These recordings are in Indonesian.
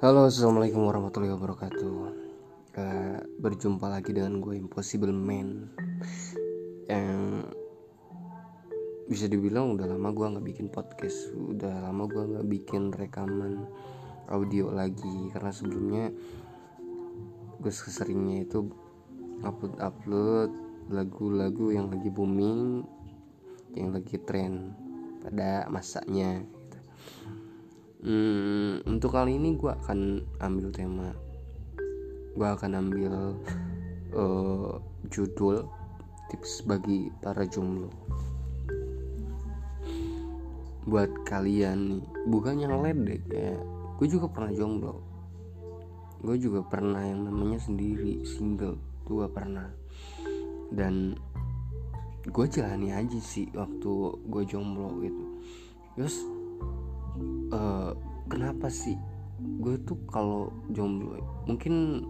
Halo assalamualaikum warahmatullahi wabarakatuh. Uh, Berjumpa lagi dengan gue Impossible Man. Yang bisa dibilang udah lama gue gak bikin podcast. Udah lama gue gak bikin rekaman audio lagi. Karena sebelumnya gue seringnya itu upload-upload lagu-lagu yang lagi booming Yang lagi tren pada masanya hmm, untuk kali ini gue akan ambil tema. Gue akan ambil uh, judul tips bagi para jomblo. Buat kalian nih bukan yang ledek ya. Gue juga pernah jomblo. Gue juga pernah yang namanya sendiri single. Gue pernah. Dan gue jalani aja sih waktu gue jomblo gitu. Terus uh, kenapa sih? Gue tuh kalau jomblo mungkin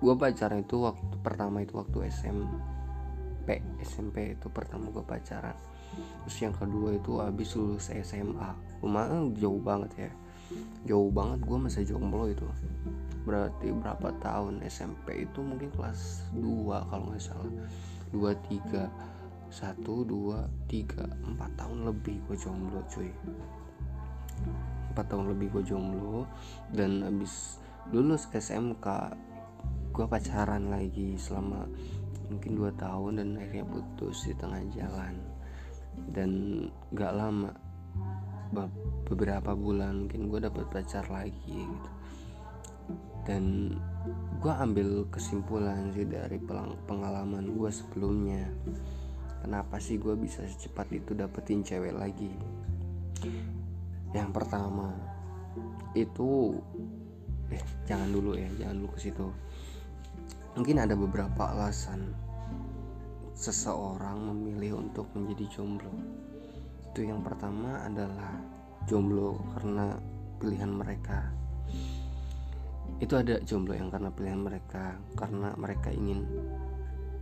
gue pacaran itu waktu pertama itu waktu SMP SMP itu pertama gue pacaran. Terus yang kedua itu habis lulus SMA lumayan jauh banget ya. Jauh banget gue masih jomblo itu. Berarti berapa tahun SMP itu? Mungkin kelas 2 kalau nggak salah. 2 3 satu dua tiga empat tahun lebih gue jomblo cuy. Empat tahun lebih gue jomblo dan abis lulus SMK gue pacaran lagi selama mungkin dua tahun dan akhirnya putus di tengah jalan. Dan gak lama beberapa bulan mungkin gue dapet pacar lagi gitu. Dan gue ambil kesimpulan sih dari pengalaman gue sebelumnya kenapa sih gue bisa secepat itu dapetin cewek lagi? Yang pertama itu eh jangan dulu ya jangan dulu ke situ. Mungkin ada beberapa alasan seseorang memilih untuk menjadi jomblo. Itu yang pertama adalah jomblo karena pilihan mereka. Itu ada jomblo yang karena pilihan mereka karena mereka ingin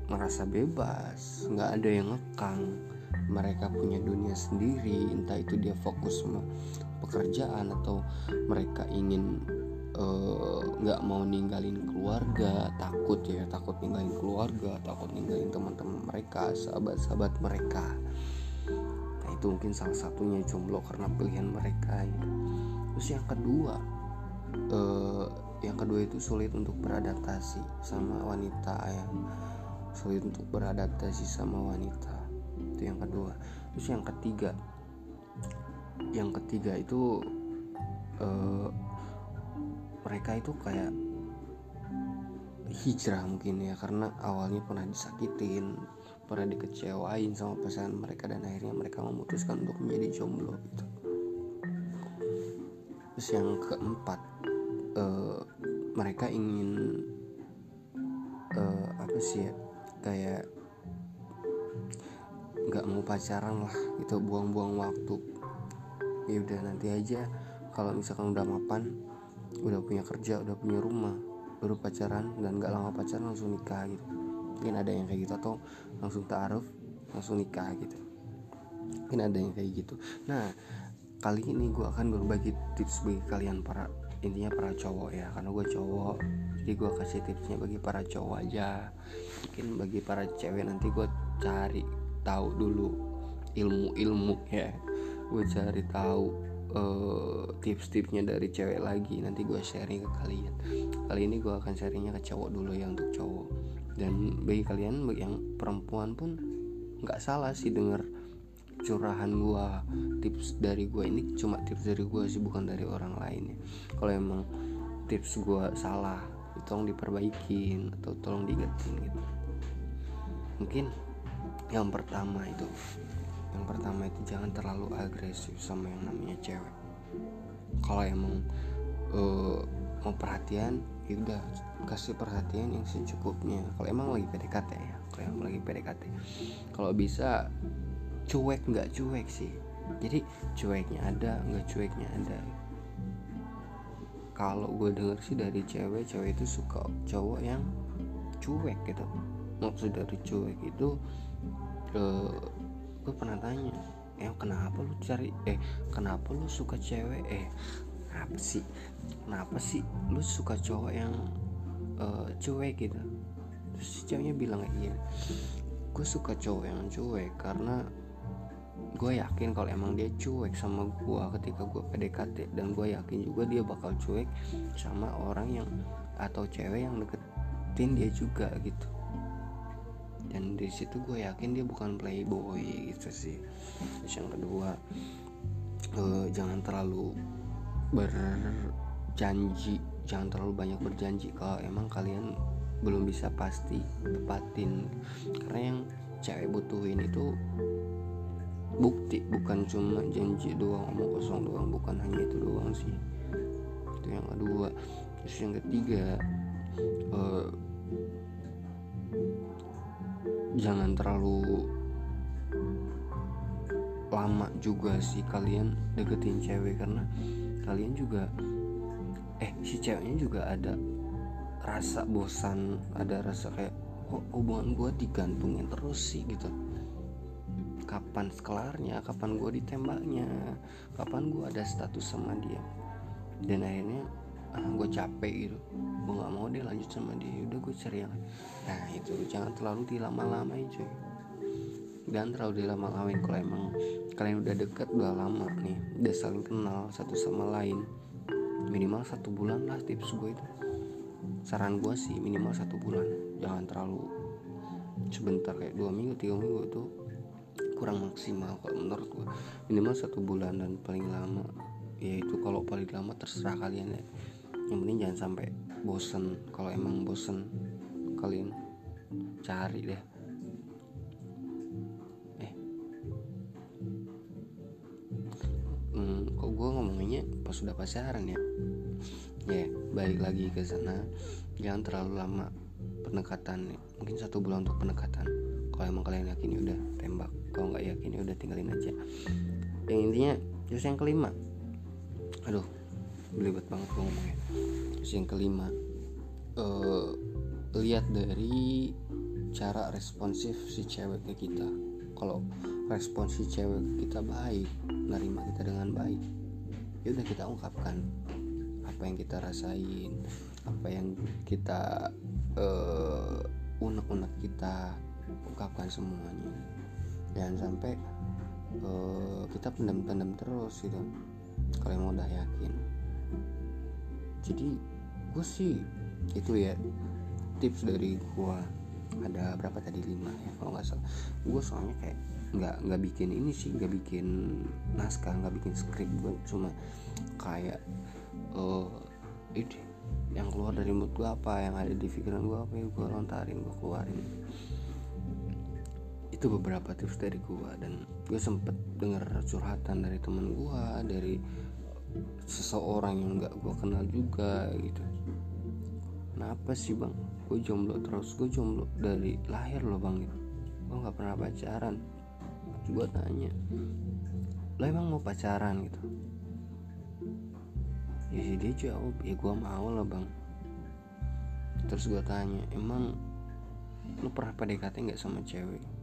merasa bebas nggak ada yang ngekang mereka punya dunia sendiri entah itu dia fokus sama pekerjaan atau mereka ingin eh, nggak uh, mau ninggalin keluarga takut ya takut ninggalin keluarga takut ninggalin teman-teman mereka sahabat-sahabat mereka nah itu mungkin salah satunya jomblo karena pilihan mereka ya. terus yang kedua uh, yang kedua itu sulit untuk beradaptasi sama wanita yang sulit untuk beradaptasi sama wanita. Itu yang kedua. Terus yang ketiga yang ketiga itu uh, mereka itu kayak hijrah mungkin ya karena awalnya pernah disakitin pernah dikecewain sama pasangan mereka dan akhirnya mereka memutuskan untuk menjadi jomblo gitu. Terus yang keempat uh, mereka ingin uh, apa sih ya kayak nggak mau pacaran lah itu buang-buang waktu. Ya udah nanti aja kalau misalkan udah mapan udah punya kerja udah punya rumah baru pacaran dan nggak lama pacaran langsung nikah gitu. Mungkin ada yang kayak gitu atau langsung taaruf langsung nikah gitu. Mungkin ada yang kayak gitu. Nah kali ini gue akan berbagi tips bagi kalian para intinya para cowok ya karena gue cowok jadi gue kasih tipsnya bagi para cowok aja. Mungkin bagi para cewek nanti gue cari tahu dulu ilmu-ilmu ya. Gue cari tahu uh, tips-tipsnya dari cewek lagi. Nanti gue sharing ke kalian. Kali ini gue akan sharingnya ke cowok dulu ya untuk cowok. Dan bagi kalian bagi yang perempuan pun nggak salah sih denger curahan gue tips dari gue ini. Cuma tips dari gue sih bukan dari orang lain ya. Kalau emang tips gue salah tolong diperbaikin atau tolong diingetin gitu. Mungkin yang pertama itu yang pertama itu jangan terlalu agresif sama yang namanya cewek. Kalau emang uh, mau perhatian ya udah kasih perhatian yang secukupnya. Kalau emang lagi PDKT ya kalau emang lagi PDKT kalau bisa cuek nggak cuek sih. Jadi cueknya ada nggak cueknya ada kalau gue denger sih dari cewek cewek itu suka cowok yang cuek gitu. Maksud dari cuek itu uh, gue pernah tanya eh kenapa lu cari eh kenapa lu suka cewek? Eh apa sih kenapa sih lu suka cowok yang uh, cuek gitu? Terus si ceweknya bilang iya gue suka cowok yang cuek karena gue yakin kalau emang dia cuek sama gue ketika gue PDKT dan gue yakin juga dia bakal cuek sama orang yang atau cewek yang deketin dia juga gitu. Dan di situ gue yakin dia bukan playboy gitu sih. Terus yang kedua uh, jangan terlalu berjanji jangan terlalu banyak berjanji kalau emang kalian belum bisa pasti tepatin. Karena yang cewek butuhin itu bukti bukan cuma janji doang omong kosong doang bukan hanya itu doang sih. Itu yang kedua. Terus yang ketiga uh, jangan terlalu lama juga sih kalian deketin cewek karena kalian juga eh si ceweknya juga ada rasa bosan ada rasa kayak kok hubungan gue digantungin terus sih? Gitu kapan kelarnya kapan gue ditembaknya kapan gue ada status sama dia. Dan akhirnya ah, gue capek gitu. Gue nggak mau dia lanjut sama dia. Udah gue cari yang nah itu. Jangan terlalu dilama-lamain cuy. Dan terlalu dilama-lamain kalau emang kalian udah deket udah lama nih udah saling kenal satu sama lain minimal satu bulan lah tips gue itu. Saran gue sih minimal satu bulan. Jangan terlalu sebentar kayak dua minggu tiga minggu itu kurang maksimal kalau menurut gue minimal satu bulan dan paling lama. Yaitu kalau paling lama terserah kalian ya. Yang penting jangan sampai bosen. Kalau emang bosen kalian cari deh. Eh. Hmm, kok gue ngomongnya pas sudah pacaran ya? Ya yeah, balik lagi ke sana. Jangan terlalu lama pendekatan mungkin satu bulan untuk pendekatan kalau emang kalian yakin ya udah tembak kalau nggak yakin ya udah tinggalin aja. Yang intinya terus yang kelima. Aduh belibet banget gue ngomongnya. Terus yang kelima uh, lihat dari cara responsif si cewek ke kita. Kalau respons si cewek kita baik nerima kita dengan baik ya udah kita ungkapkan apa yang kita rasain apa yang kita uh, unek-unek kita ungkapkan semuanya. Jangan sampai uh, kita pendam-pendam terus gitu. Kalau emang udah yakin. Jadi gue sih itu ya tips dari gue ada berapa tadi? Lima ya kalau nggak salah. Gue soalnya kayak nggak nggak bikin ini sih nggak bikin naskah nggak bikin skrip. Gue cuma kayak uh, itu yang keluar dari mood gue apa yang ada di pikiran gue apa yang gue lontarin gue keluarin itu beberapa tips dari gue dan gue sempet dengar curhatan dari temen gue dari seseorang yang nggak gue kenal juga gitu. Kenapa sih bang? Gue jomblo terus gue jomblo dari lahir loh bang gitu. Gue nggak pernah pacaran. Gue tanya lo emang mau pacaran? Gitu. Ya sih dia jawab ya gue mau lah bang. Terus gue tanya emang lu pernah PDKT nggak sama cewek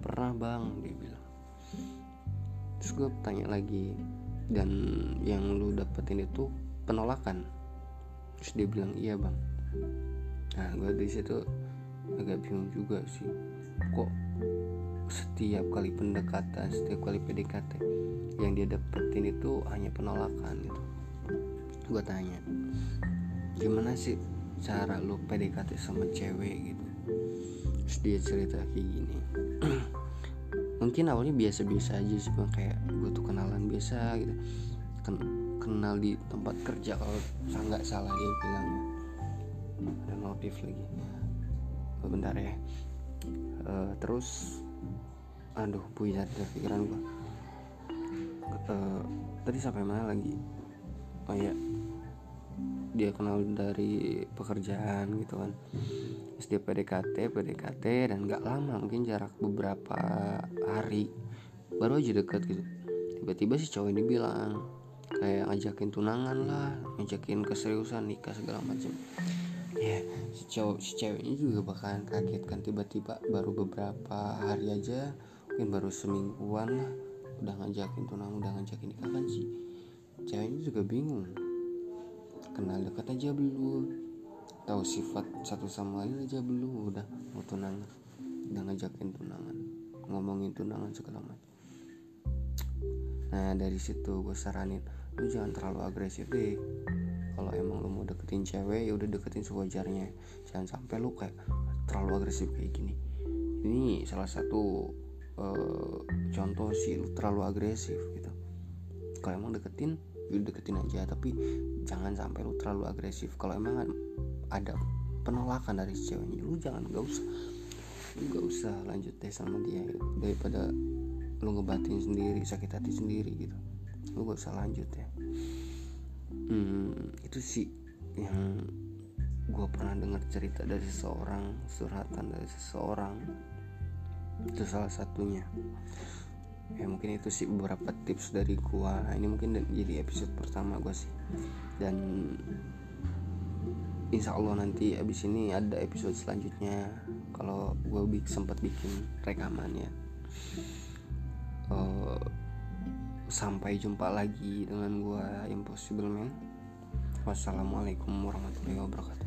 pernah bang dia bilang. Terus gue tanya lagi dan yang lu dapetin itu penolakan. Terus dia bilang iya bang. Nah gue di situ agak bingung juga sih. Kok setiap kali pendekatan setiap kali PDKT yang dia dapetin itu hanya penolakan gitu. Gue tanya gimana sih cara lu PDKT sama cewek gitu terus dia cerita kayak gini. Mungkin awalnya biasa-biasa aja sih bang. Kayak gue tuh kenalan biasa gitu. Ken kenal di tempat kerja kalau nggak salah dia bilang ada notif lagi. Oh, bentar ya. Uh, terus aduh punya dari pikiran gue uh, tadi sampai mana lagi? Oh ya dia kenal dari pekerjaan gitu kan. Terus dia PDKT PDKT dan nggak lama mungkin jarak beberapa hari baru aja deket gitu. Tiba-tiba si cowok ini bilang kayak ngajakin tunangan lah ngajakin keseriusan nikah segala macam. Ya si cowok si ceweknya juga bakalan kaget kan tiba-tiba baru beberapa hari aja mungkin baru semingguan lah udah ngajakin tunangan udah ngajakin nikah kan sih ceweknya juga bingung kenal dekat aja belum. Tahu sifat satu sama lain aja belum udah mau tunangan. Udah ngajakin tunangan ngomongin tunangan segala macam. Nah dari situ gue saranin lu jangan terlalu agresif deh. Kalau emang lu mau deketin cewek ya udah deketin sewajarnya. Jangan sampai lu kayak terlalu agresif kayak gini. Ini salah satu uh, contoh sih lu terlalu agresif gitu. Kalau emang deketin lu deketin aja. Tapi jangan sampai lu terlalu agresif. Kalau emang ada penolakan dari ceweknya lu jangan gak usah. Lu usah lanjut deh sama dia gitu. daripada lu ngebatin sendiri sakit hati sendiri gitu. Lu gak usah lanjut ya. Hmm, itu sih yang gue pernah dengar cerita dari seseorang suratan dari seseorang. Itu salah satunya ya mungkin itu sih beberapa tips dari gua. Nah, ini mungkin jadi episode pertama gua sih. Dan insya Allah nanti abis ini ada episode selanjutnya. Kalau gue sempat bikin rekaman ya. Uh, sampai jumpa lagi dengan gue Impossible Man. Wassalamualaikum warahmatullahi wabarakatuh